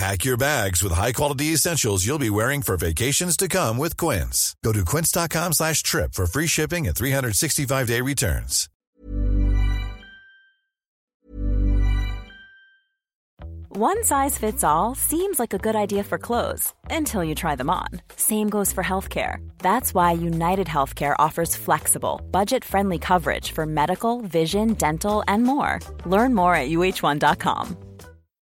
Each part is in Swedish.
Pack your bags with high-quality essentials you'll be wearing for vacations to come with Quince. Go to quince.com slash trip for free shipping and 365-day returns. One size fits all seems like a good idea for clothes until you try them on. Same goes for healthcare. That's why United Healthcare offers flexible, budget friendly coverage for medical, vision, dental, and more. Learn more at uh1.com.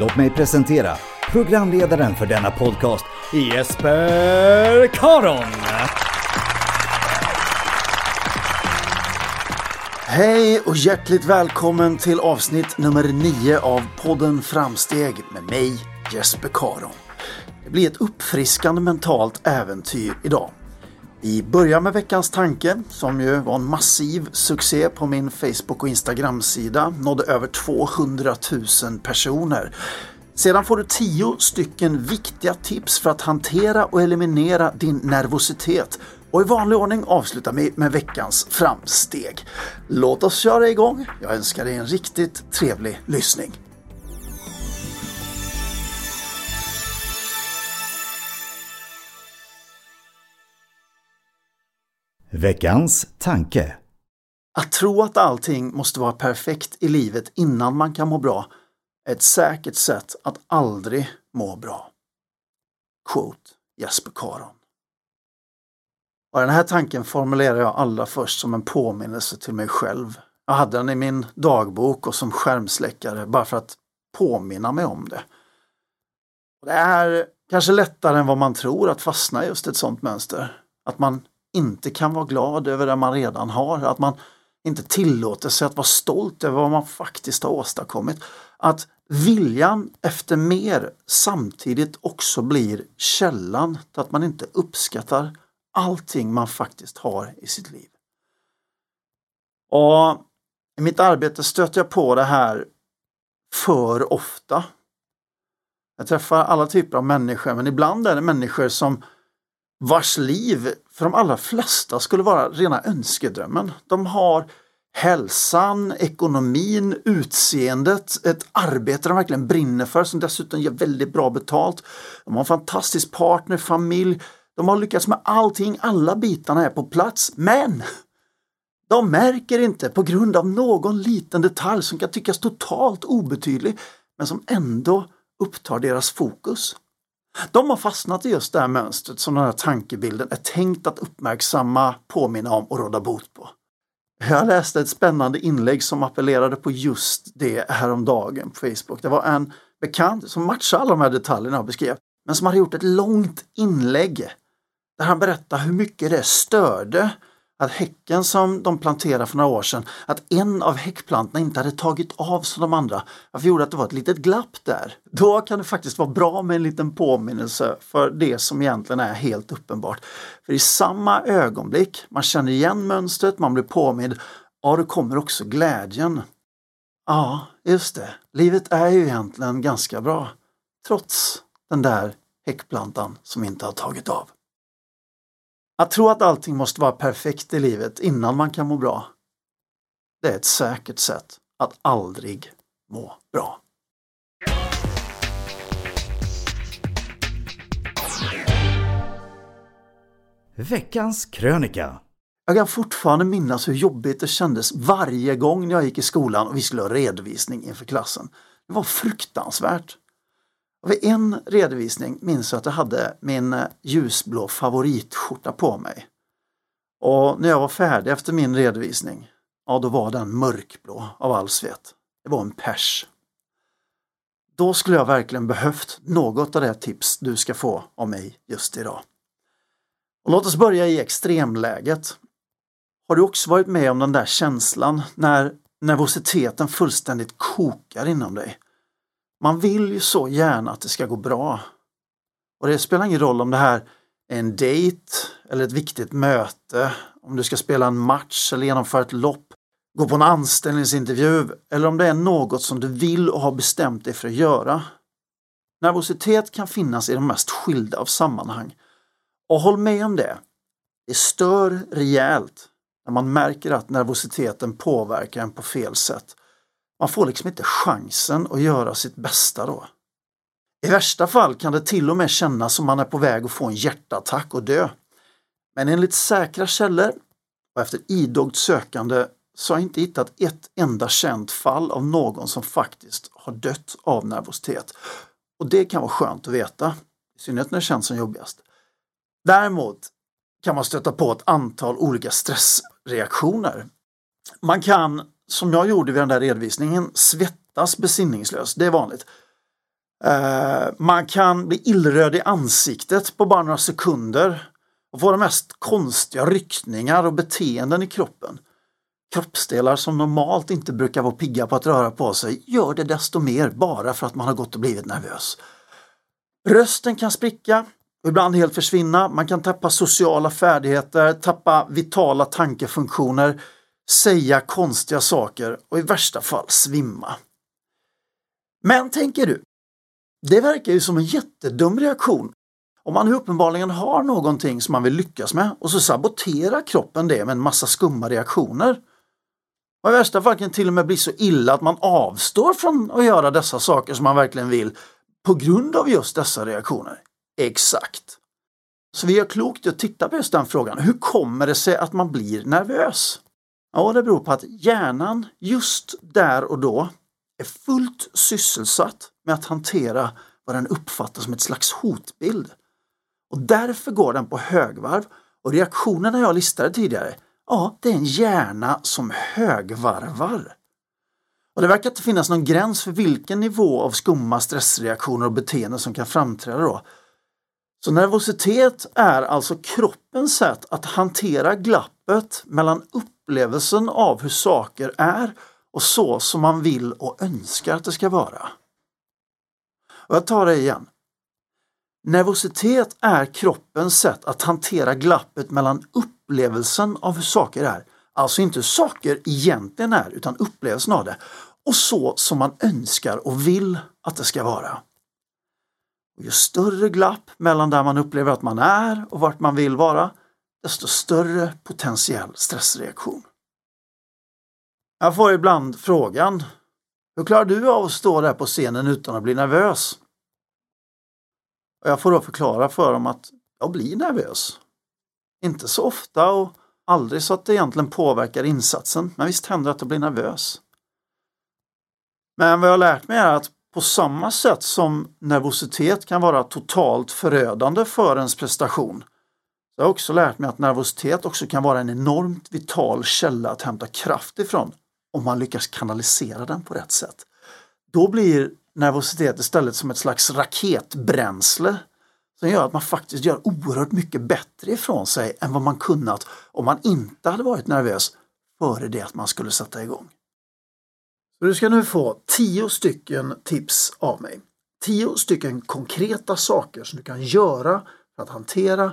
Låt mig presentera programledaren för denna podcast, Jesper Karon. Hej och hjärtligt välkommen till avsnitt nummer 9 av podden Framsteg med mig, Jesper Karon. Det blir ett uppfriskande mentalt äventyr idag. Vi börjar med veckans tanke som ju var en massiv succé på min Facebook och Instagram-sida. Nådde över 200 000 personer. Sedan får du 10 stycken viktiga tips för att hantera och eliminera din nervositet. Och i vanlig ordning avslutar vi med veckans framsteg. Låt oss köra igång. Jag önskar dig en riktigt trevlig lyssning. Veckans tanke. Att tro att allting måste vara perfekt i livet innan man kan må bra är ett säkert sätt att aldrig må bra. Quote Jesper Karon. Och den här tanken formulerar jag allra först som en påminnelse till mig själv. Jag hade den i min dagbok och som skärmsläckare bara för att påminna mig om det. Och det är kanske lättare än vad man tror att fastna i just ett sådant mönster. Att man inte kan vara glad över det man redan har, att man inte tillåter sig att vara stolt över vad man faktiskt har åstadkommit. Att viljan efter mer samtidigt också blir källan till att man inte uppskattar allting man faktiskt har i sitt liv. Och I mitt arbete stöter jag på det här för ofta. Jag träffar alla typer av människor men ibland är det människor som vars liv för de allra flesta skulle vara rena önskedrömmen. De har hälsan, ekonomin, utseendet, ett arbete de verkligen brinner för som dessutom ger väldigt bra betalt. De har en fantastisk partner, familj. De har lyckats med allting, alla bitarna är på plats. Men de märker inte på grund av någon liten detalj som kan tyckas totalt obetydlig men som ändå upptar deras fokus. De har fastnat i just det här mönstret som den här tankebilden är tänkt att uppmärksamma, påminna om och råda bot på. Jag läste ett spännande inlägg som appellerade på just det häromdagen på Facebook. Det var en bekant som matchade alla de här detaljerna jag beskrev, men som hade gjort ett långt inlägg där han berättade hur mycket det störde att häcken som de planterade för några år sedan, att en av häckplantorna inte hade tagit av som de andra. Varför gjorde att det var ett litet glapp där? Då kan det faktiskt vara bra med en liten påminnelse för det som egentligen är helt uppenbart. För i samma ögonblick man känner igen mönstret, man blir påmind, ja då kommer också glädjen. Ja, just det. Livet är ju egentligen ganska bra. Trots den där häckplantan som inte har tagit av. Att tro att allting måste vara perfekt i livet innan man kan må bra, det är ett säkert sätt att aldrig må bra. Veckans krönika. Jag kan fortfarande minnas hur jobbigt det kändes varje gång jag gick i skolan och vi skulle ha redovisning inför klassen. Det var fruktansvärt. Vid en redovisning minns jag att jag hade min eh, ljusblå favoritskjorta på mig. Och när jag var färdig efter min redovisning, ja då var den mörkblå av all svett. Det var en pers. Då skulle jag verkligen behövt något av det tips du ska få av mig just idag. Och låt oss börja i extremläget. Har du också varit med om den där känslan när nervositeten fullständigt kokar inom dig? Man vill ju så gärna att det ska gå bra. Och det spelar ingen roll om det här är en dejt eller ett viktigt möte, om du ska spela en match eller genomföra ett lopp, gå på en anställningsintervju eller om det är något som du vill och har bestämt dig för att göra. Nervositet kan finnas i de mest skilda av sammanhang. Och håll med om det. Det stör rejält när man märker att nervositeten påverkar en på fel sätt. Man får liksom inte chansen att göra sitt bästa då. I värsta fall kan det till och med kännas som man är på väg att få en hjärtattack och dö. Men enligt säkra källor och efter idogt sökande så har jag inte hittat ett enda känt fall av någon som faktiskt har dött av nervositet. Och det kan vara skönt att veta, i synnerhet när det känns som jobbigast. Däremot kan man stöta på ett antal olika stressreaktioner. Man kan som jag gjorde vid den där redovisningen, svettas besinningslöst. Det är vanligt. Eh, man kan bli illröd i ansiktet på bara några sekunder och få de mest konstiga ryckningar och beteenden i kroppen. Kroppsdelar som normalt inte brukar vara pigga på att röra på sig gör det desto mer bara för att man har gått och blivit nervös. Rösten kan spricka ibland helt försvinna. Man kan tappa sociala färdigheter, tappa vitala tankefunktioner säga konstiga saker och i värsta fall svimma. Men tänker du, det verkar ju som en jättedum reaktion. Om man uppenbarligen har någonting som man vill lyckas med och så saboterar kroppen det med en massa skumma reaktioner. Och I värsta fall kan det till och med bli så illa att man avstår från att göra dessa saker som man verkligen vill på grund av just dessa reaktioner. Exakt. Så vi gör klokt i att titta på just den frågan. Hur kommer det sig att man blir nervös? Ja, det beror på att hjärnan just där och då är fullt sysselsatt med att hantera vad den uppfattar som ett slags hotbild. Och därför går den på högvarv och reaktionerna jag listade tidigare, ja, det är en hjärna som högvarvar. Och det verkar inte finnas någon gräns för vilken nivå av skumma stressreaktioner och beteenden som kan framträda då. Så nervositet är alltså kroppens sätt att hantera glapp glappet mellan upplevelsen av hur saker är och så som man vill och önskar att det ska vara. Och jag tar det igen. Nervositet är kroppens sätt att hantera glappet mellan upplevelsen av hur saker är, alltså inte hur saker egentligen är utan upplevelsen av det, och så som man önskar och vill att det ska vara. Och ju större glapp mellan där man upplever att man är och vart man vill vara, desto större potentiell stressreaktion. Jag får ibland frågan, hur klarar du av att stå där på scenen utan att bli nervös? Och jag får då förklara för dem att jag blir nervös. Inte så ofta och aldrig så att det egentligen påverkar insatsen, men visst händer det att jag blir nervös. Men vad jag har lärt mig är att på samma sätt som nervositet kan vara totalt förödande för ens prestation, så jag har också lärt mig att nervositet också kan vara en enormt vital källa att hämta kraft ifrån om man lyckas kanalisera den på rätt sätt. Då blir nervositet istället som ett slags raketbränsle som gör att man faktiskt gör oerhört mycket bättre ifrån sig än vad man kunnat om man inte hade varit nervös före det att man skulle sätta igång. Så du ska nu få tio stycken tips av mig. Tio stycken konkreta saker som du kan göra för att hantera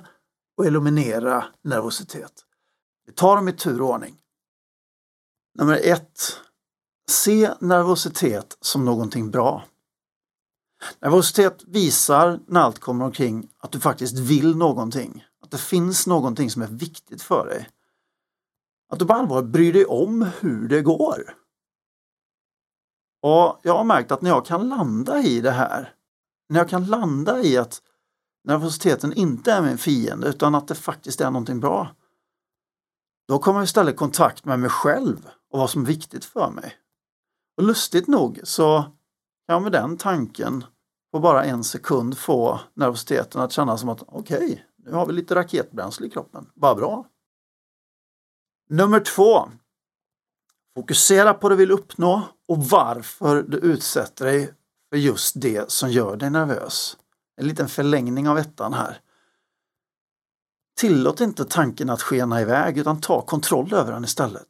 och eliminera nervositet. Vi tar dem i tur och ordning. Nummer ett. Se nervositet som någonting bra. Nervositet visar när allt kommer omkring att du faktiskt vill någonting. Att det finns någonting som är viktigt för dig. Att du på allvar bryr dig om hur det går. Och jag har märkt att när jag kan landa i det här, när jag kan landa i att nervositeten inte är min fiende utan att det faktiskt är någonting bra. Då kommer jag istället i kontakt med mig själv och vad som är viktigt för mig. Och lustigt nog så kan jag med den tanken på bara en sekund få nervositeten att kännas som att okej, okay, nu har vi lite raketbränsle i kroppen. Bara bra. Nummer två. Fokusera på det du vill uppnå och varför du utsätter dig för just det som gör dig nervös. En liten förlängning av ettan här. Tillåt inte tanken att skena iväg utan ta kontroll över den istället.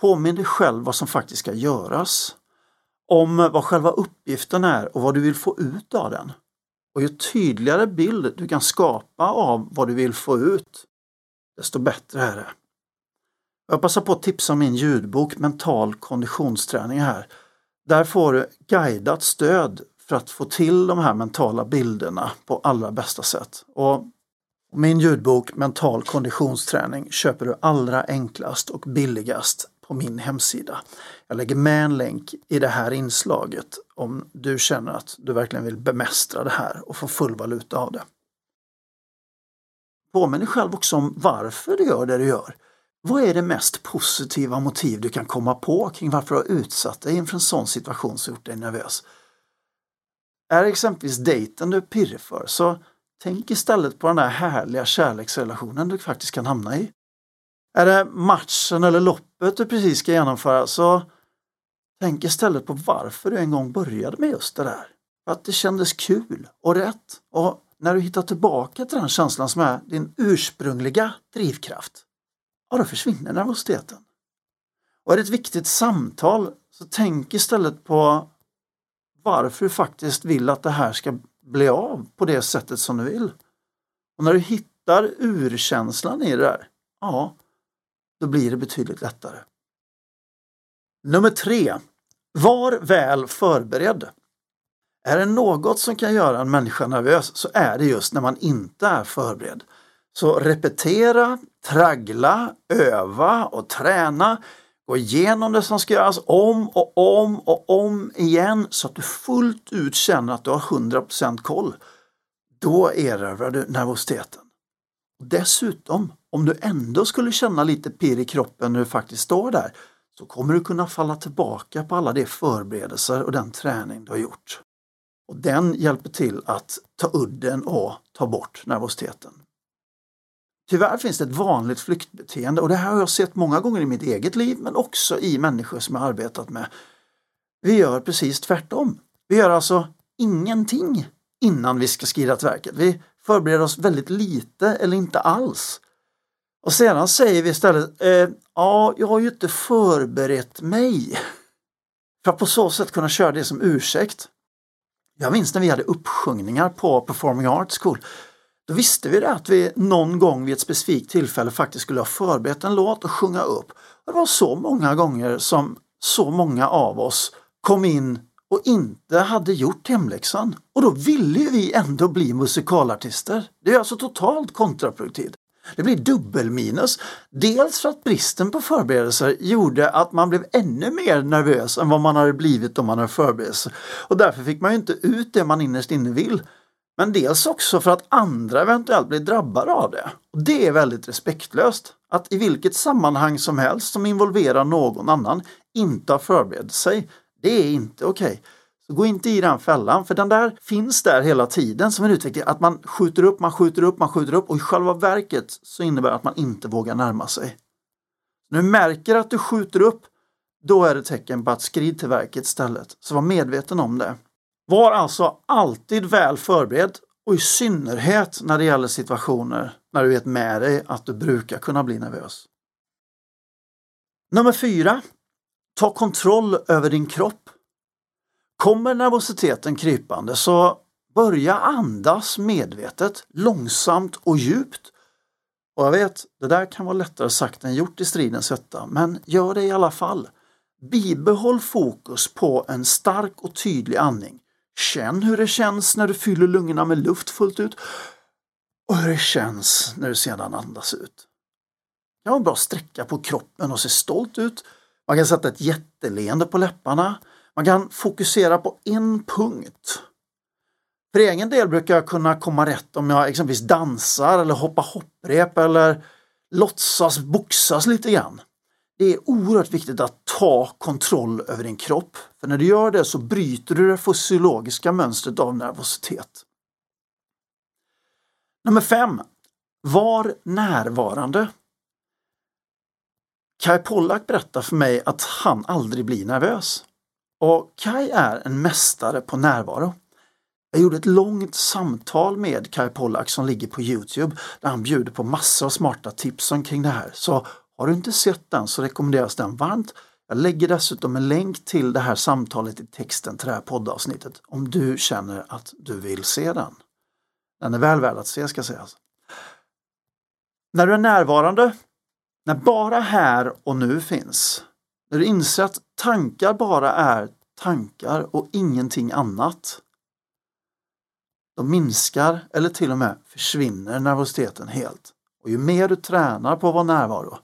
Påminn dig själv vad som faktiskt ska göras. Om vad själva uppgiften är och vad du vill få ut av den. Och ju tydligare bild du kan skapa av vad du vill få ut, desto bättre är det. Jag passar på att tipsa om min ljudbok Mental konditionsträning här. Där får du guidat stöd för att få till de här mentala bilderna på allra bästa sätt. Och min ljudbok Mental konditionsträning köper du allra enklast och billigast på min hemsida. Jag lägger med en länk i det här inslaget om du känner att du verkligen vill bemästra det här och få full valuta av det. Påminn dig själv också om varför du gör det du gör. Vad är det mest positiva motiv du kan komma på kring varför du har utsatt dig inför en sån situation som gjort dig nervös? Är det exempelvis dejten du är pirrig för så tänk istället på den där härliga kärleksrelationen du faktiskt kan hamna i. Är det matchen eller loppet du precis ska genomföra så tänk istället på varför du en gång började med just det där. För att det kändes kul och rätt. Och när du hittar tillbaka till den känslan som är din ursprungliga drivkraft, ja då försvinner nervositeten. Och är det ett viktigt samtal så tänk istället på varför du faktiskt vill att det här ska bli av på det sättet som du vill. Och när du hittar urkänslan i det där, ja, då blir det betydligt lättare. Nummer tre. Var väl förberedd. Är det något som kan göra en människa nervös så är det just när man inte är förberedd. Så repetera, traggla, öva och träna. Gå igenom det som ska göras om och om och om igen så att du fullt ut känner att du har 100% koll. Då erövrar du nervositeten. Dessutom, om du ändå skulle känna lite pirr i kroppen när du faktiskt står där, så kommer du kunna falla tillbaka på alla de förberedelser och den träning du har gjort. Och den hjälper till att ta udden och ta bort nervositeten. Tyvärr finns det ett vanligt flyktbeteende och det här har jag sett många gånger i mitt eget liv men också i människor som jag arbetat med. Vi gör precis tvärtom. Vi gör alltså ingenting innan vi ska skrida till verket. Vi förbereder oss väldigt lite eller inte alls. Och sedan säger vi istället, eh, ja, jag har ju inte förberett mig. För att på så sätt kunna köra det som ursäkt. Jag minns när vi hade uppsjungningar på Performing Arts School. Då visste vi det att vi någon gång vid ett specifikt tillfälle faktiskt skulle ha förberett en låt och sjunga upp. Det var så många gånger som så många av oss kom in och inte hade gjort hemläxan. Och då ville vi ändå bli musikalartister. Det är alltså totalt kontraproduktivt. Det blir dubbelminus. Dels för att bristen på förberedelser gjorde att man blev ännu mer nervös än vad man hade blivit om man hade förberett sig. Och därför fick man ju inte ut det man innerst inne vill. Men dels också för att andra eventuellt blir drabbade av det. Och Det är väldigt respektlöst. Att i vilket sammanhang som helst som involverar någon annan inte har förberett sig, det är inte okej. Okay. Så gå inte i den fällan, för den där finns där hela tiden som en utveckling. Att man skjuter upp, man skjuter upp, man skjuter upp och i själva verket så innebär det att man inte vågar närma sig. När du märker att du skjuter upp, då är det tecken på att skrid till verket istället. Så var medveten om det. Var alltså alltid väl förberedd och i synnerhet när det gäller situationer när du vet med dig att du brukar kunna bli nervös. Nummer fyra. Ta kontroll över din kropp. Kommer nervositeten krypande så börja andas medvetet, långsamt och djupt. Och jag vet, det där kan vara lättare sagt än gjort i stridens hetta, men gör det i alla fall. Bibehåll fokus på en stark och tydlig andning. Känn hur det känns när du fyller lungorna med luft fullt ut och hur det känns när du sedan andas ut. Det kan vara en bra sträcka på kroppen och se stolt ut. Man kan sätta ett jätteleende på läpparna. Man kan fokusera på en punkt. För egen del brukar jag kunna komma rätt om jag exempelvis dansar eller hoppar hopprep eller låtsas boxas lite grann. Det är oerhört viktigt att ta kontroll över din kropp. För när du gör det så bryter du det fysiologiska mönstret av nervositet. Nummer fem. Var närvarande. Kai Pollak berättar för mig att han aldrig blir nervös. Och Kai är en mästare på närvaro. Jag gjorde ett långt samtal med Kai Pollak som ligger på Youtube där han bjuder på massor av smarta tips omkring det här. Så har du inte sett den så rekommenderas den varmt. Jag lägger dessutom en länk till det här samtalet i texten till det här poddavsnittet om du känner att du vill se den. Den är väl värd att se ska sägas. När du är närvarande, när bara här och nu finns, när du inser att tankar bara är tankar och ingenting annat, då minskar eller till och med försvinner nervositeten helt. Och ju mer du tränar på att vara närvaro,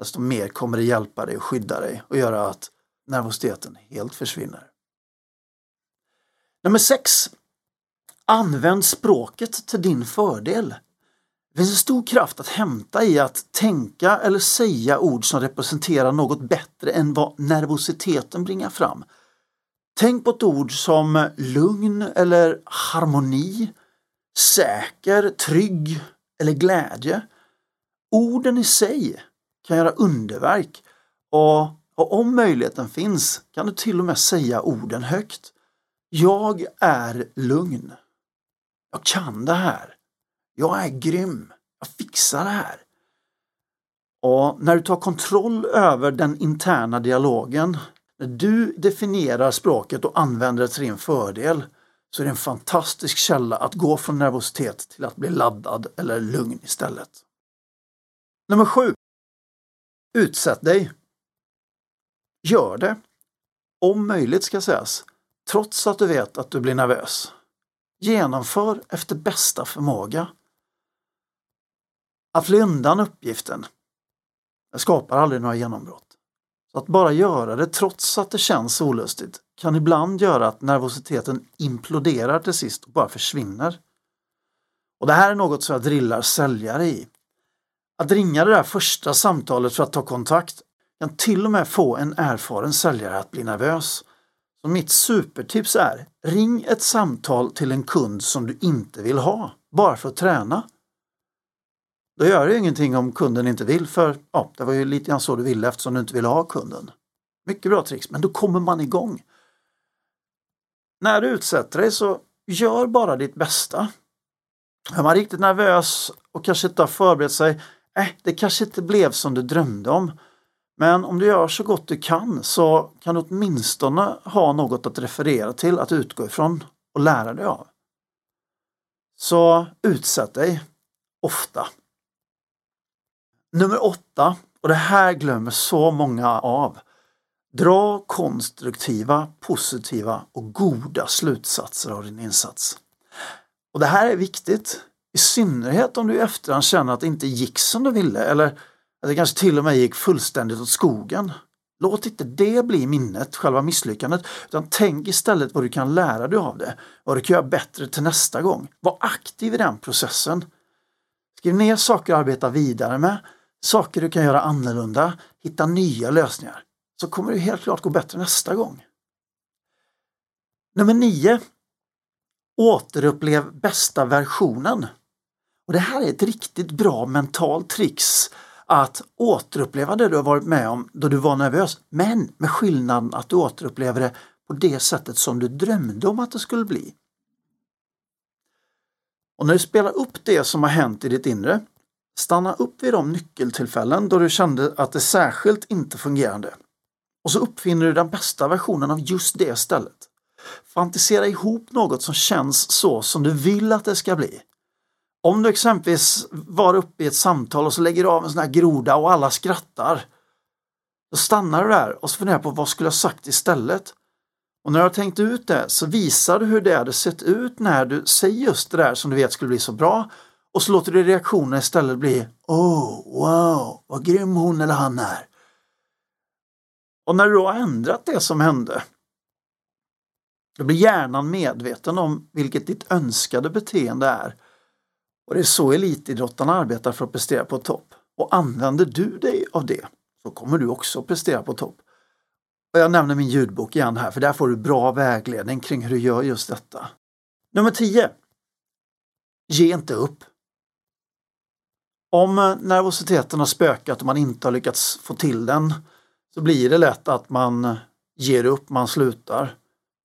desto mer kommer det hjälpa dig och skydda dig och göra att nervositeten helt försvinner. Nummer 6. Använd språket till din fördel. Det finns en stor kraft att hämta i att tänka eller säga ord som representerar något bättre än vad nervositeten bringar fram. Tänk på ett ord som lugn eller harmoni, säker, trygg eller glädje. Orden i sig kan göra underverk och, och om möjligheten finns kan du till och med säga orden högt. Jag är lugn. Jag kan det här. Jag är grym. Jag fixar det här. Och när du tar kontroll över den interna dialogen, när du definierar språket och använder det till din fördel, så är det en fantastisk källa att gå från nervositet till att bli laddad eller lugn istället. Nummer sju. Utsätt dig. Gör det. Om möjligt ska sägas. Trots att du vet att du blir nervös. Genomför efter bästa förmåga. Att fly undan uppgiften det skapar aldrig några genombrott. Så att bara göra det trots att det känns olustigt kan ibland göra att nervositeten imploderar till sist och bara försvinner. Och Det här är något som jag drillar säljare i. Att ringa det där första samtalet för att ta kontakt kan till och med få en erfaren säljare att bli nervös. Så mitt supertips är, ring ett samtal till en kund som du inte vill ha, bara för att träna. Då gör det ingenting om kunden inte vill, för ja, det var ju lite grann så du ville eftersom du inte ville ha kunden. Mycket bra tricks, men då kommer man igång. När du utsätter dig så gör bara ditt bästa. Är man riktigt nervös och kanske inte har förberett sig, eh, det kanske inte blev som du drömde om. Men om du gör så gott du kan så kan du åtminstone ha något att referera till, att utgå ifrån och lära dig av. Så utsätt dig ofta. Nummer åtta, och det här glömmer så många av. Dra konstruktiva, positiva och goda slutsatser av din insats. Och det här är viktigt. I synnerhet om du i efterhand känner att det inte gick som du ville eller att det kanske till och med gick fullständigt åt skogen. Låt inte det bli minnet, själva misslyckandet, utan tänk istället vad du kan lära dig av det. Vad du kan göra bättre till nästa gång. Var aktiv i den processen. Skriv ner saker att arbeta vidare med, saker du kan göra annorlunda, hitta nya lösningar. Så kommer det helt klart gå bättre nästa gång. Nummer 9. Återupplev bästa versionen. Och Det här är ett riktigt bra mentalt tricks att återuppleva det du har varit med om då du var nervös, men med skillnaden att du återupplever det på det sättet som du drömde om att det skulle bli. Och när du spelar upp det som har hänt i ditt inre, stanna upp vid de nyckeltillfällen då du kände att det särskilt inte fungerade. Och så uppfinner du den bästa versionen av just det stället. Fantisera ihop något som känns så som du vill att det ska bli. Om du exempelvis var uppe i ett samtal och så lägger du av en sån här groda och alla skrattar. Då stannar du där och så funderar på vad skulle jag sagt istället? Och när du har tänkt ut det så visar du hur det hade sett ut när du säger just det där som du vet skulle bli så bra och så låter du reaktionen istället bli Oh, wow, vad grym hon eller han är. Och när du då har ändrat det som hände då blir hjärnan medveten om vilket ditt önskade beteende är. Och det är så elitidrottarna arbetar för att prestera på topp. Och använder du dig av det så kommer du också prestera på topp. Och jag nämner min ljudbok igen här för där får du bra vägledning kring hur du gör just detta. Nummer 10. Ge inte upp. Om nervositeten har spökat och man inte har lyckats få till den så blir det lätt att man ger upp, man slutar.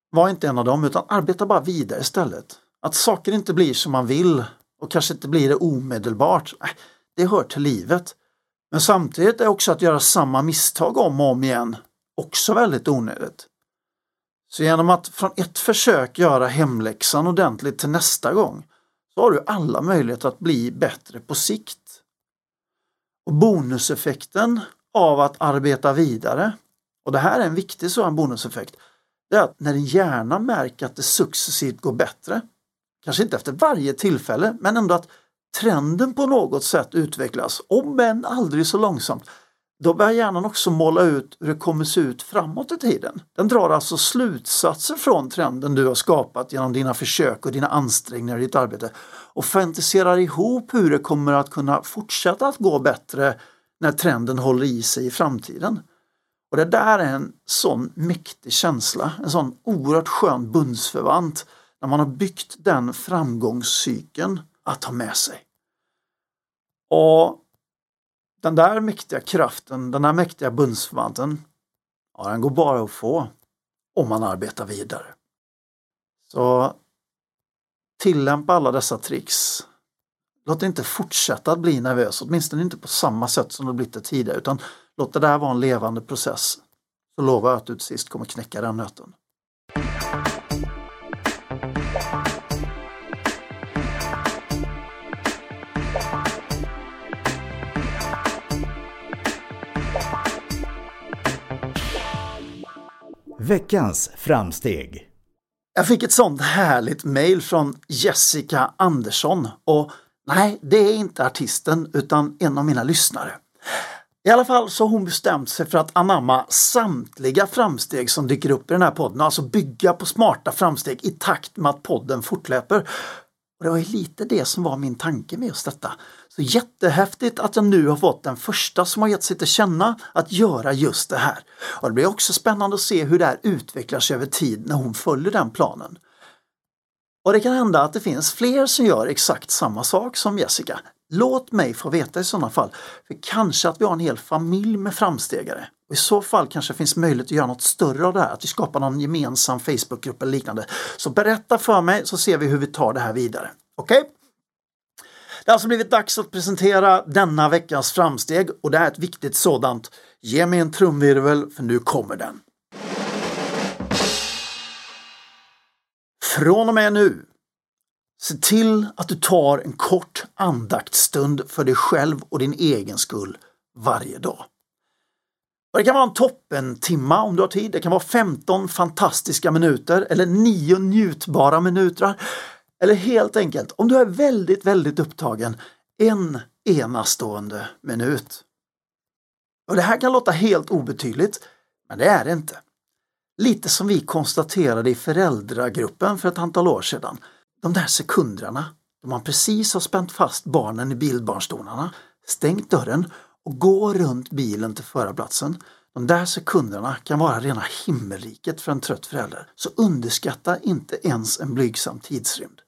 Var inte en av dem utan arbeta bara vidare istället. Att saker inte blir som man vill och kanske inte blir det omedelbart, äh, det hör till livet. Men samtidigt är också att göra samma misstag om och om igen också väldigt onödigt. Så genom att från ett försök göra hemläxan ordentligt till nästa gång så har du alla möjligheter att bli bättre på sikt. Och Bonuseffekten av att arbeta vidare, och det här är en viktig sådan bonuseffekt, det är att när din hjärna märker att det successivt går bättre, kanske inte efter varje tillfälle, men ändå att trenden på något sätt utvecklas, om än aldrig så långsamt, då börjar hjärnan också måla ut hur det kommer se ut framåt i tiden. Den drar alltså slutsatser från trenden du har skapat genom dina försök och dina ansträngningar i ditt arbete och fantiserar ihop hur det kommer att kunna fortsätta att gå bättre när trenden håller i sig i framtiden. Och det där är en sån mäktig känsla, en sån oerhört skön bundsförvant när man har byggt den framgångscykeln att ha med sig. Och den där mäktiga kraften, den där mäktiga bundsförvanten, ja, den går bara att få om man arbetar vidare. Så tillämpa alla dessa tricks. Låt det inte fortsätta att bli nervös, åtminstone inte på samma sätt som det blivit det tidigare, utan låt det där vara en levande process. Så lovar jag att du till sist kommer knäcka den nöten. Veckans framsteg. Jag fick ett sånt härligt mejl från Jessica Andersson och nej, det är inte artisten utan en av mina lyssnare. I alla fall så har hon bestämt sig för att anamma samtliga framsteg som dyker upp i den här podden, alltså bygga på smarta framsteg i takt med att podden fortlöper. Och Det var lite det som var min tanke med just detta. Så jättehäftigt att jag nu har fått den första som har gett sig till känna att göra just det här. Och Det blir också spännande att se hur det här utvecklar sig över tid när hon följer den planen. Och det kan hända att det finns fler som gör exakt samma sak som Jessica. Låt mig få veta i sådana fall. För kanske att vi har en hel familj med framstegare. Och I så fall kanske det finns möjlighet att göra något större av det här, att vi skapar någon gemensam Facebookgrupp eller liknande. Så berätta för mig så ser vi hur vi tar det här vidare. Okej? Okay? Det har alltså blivit dags att presentera denna veckas framsteg och det är ett viktigt sådant. Ge mig en trumvirvel för nu kommer den. Från och med nu, se till att du tar en kort andaktstund för dig själv och din egen skull varje dag. Och det kan vara en toppen timma om du har tid. Det kan vara 15 fantastiska minuter eller 9 njutbara minuter. Eller helt enkelt, om du är väldigt, väldigt upptagen, en enastående minut. Och Det här kan låta helt obetydligt, men det är det inte. Lite som vi konstaterade i föräldragruppen för ett antal år sedan. De där sekunderna då man precis har spänt fast barnen i bilbarnstolarna, stängt dörren och går runt bilen till förarplatsen. De där sekunderna kan vara rena himmelriket för en trött förälder. Så underskatta inte ens en blygsam tidsrymd.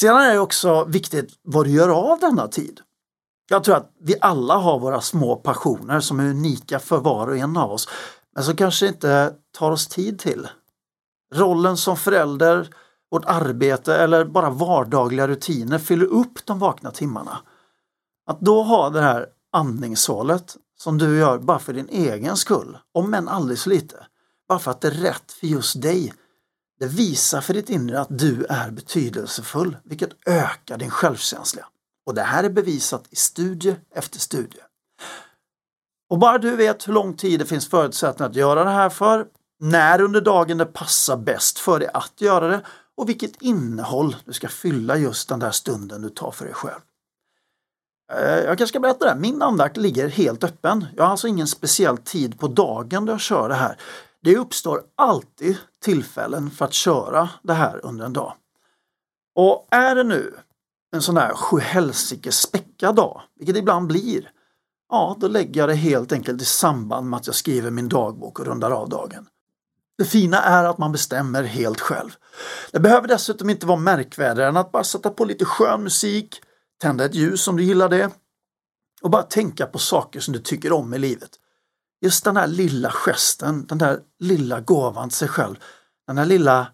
Sedan är det också viktigt vad du gör av denna tid. Jag tror att vi alla har våra små passioner som är unika för var och en av oss, men som kanske inte tar oss tid till. Rollen som förälder, vårt arbete eller bara vardagliga rutiner fyller upp de vakna timmarna. Att då ha det här andningshålet som du gör bara för din egen skull, om än aldrig så lite, bara för att det är rätt för just dig, det visar för ditt inre att du är betydelsefull, vilket ökar din självkänsla. Och det här är bevisat i studie efter studie. Och bara du vet hur lång tid det finns förutsättningar att göra det här för, när under dagen det passar bäst för dig att göra det och vilket innehåll du ska fylla just den där stunden du tar för dig själv. Eh, jag kanske ska berätta det, min andakt ligger helt öppen. Jag har alltså ingen speciell tid på dagen då jag kör det här. Det uppstår alltid tillfällen för att köra det här under en dag. Och är det nu en sån där sjuhelsike späckad dag, vilket det ibland blir, ja då lägger jag det helt enkelt i samband med att jag skriver min dagbok och rundar av dagen. Det fina är att man bestämmer helt själv. Det behöver dessutom inte vara märkvärdigare än att bara sätta på lite skön musik, tända ett ljus om du gillar det och bara tänka på saker som du tycker om i livet. Just den här lilla gesten, den där lilla gåvan till sig själv, den där lilla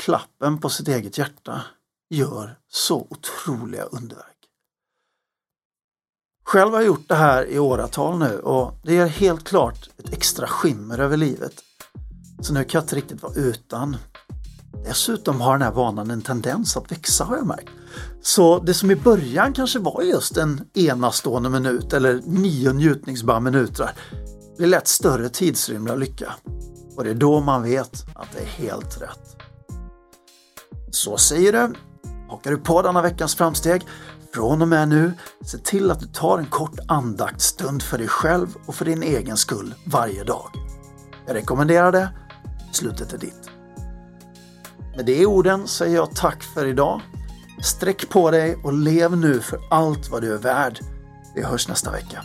klappen på sitt eget hjärta gör så otroliga underverk. Själv har jag gjort det här i åratal nu och det ger helt klart ett extra skimmer över livet. Så nu kan jag inte riktigt vara utan. Dessutom har den här vanan en tendens att växa har jag märkt. Så det som i början kanske var just en enastående minut eller nio njutningsbara minuter blir lätt större tidsrymd av lycka. Och det är då man vet att det är helt rätt. Så säger du. Hakar du på denna veckans framsteg? Från och med nu, se till att du tar en kort andaktsstund för dig själv och för din egen skull varje dag. Jag rekommenderar det. Slutet är ditt. Med de orden säger jag tack för idag. Sträck på dig och lev nu för allt vad du är värd. Vi hörs nästa vecka.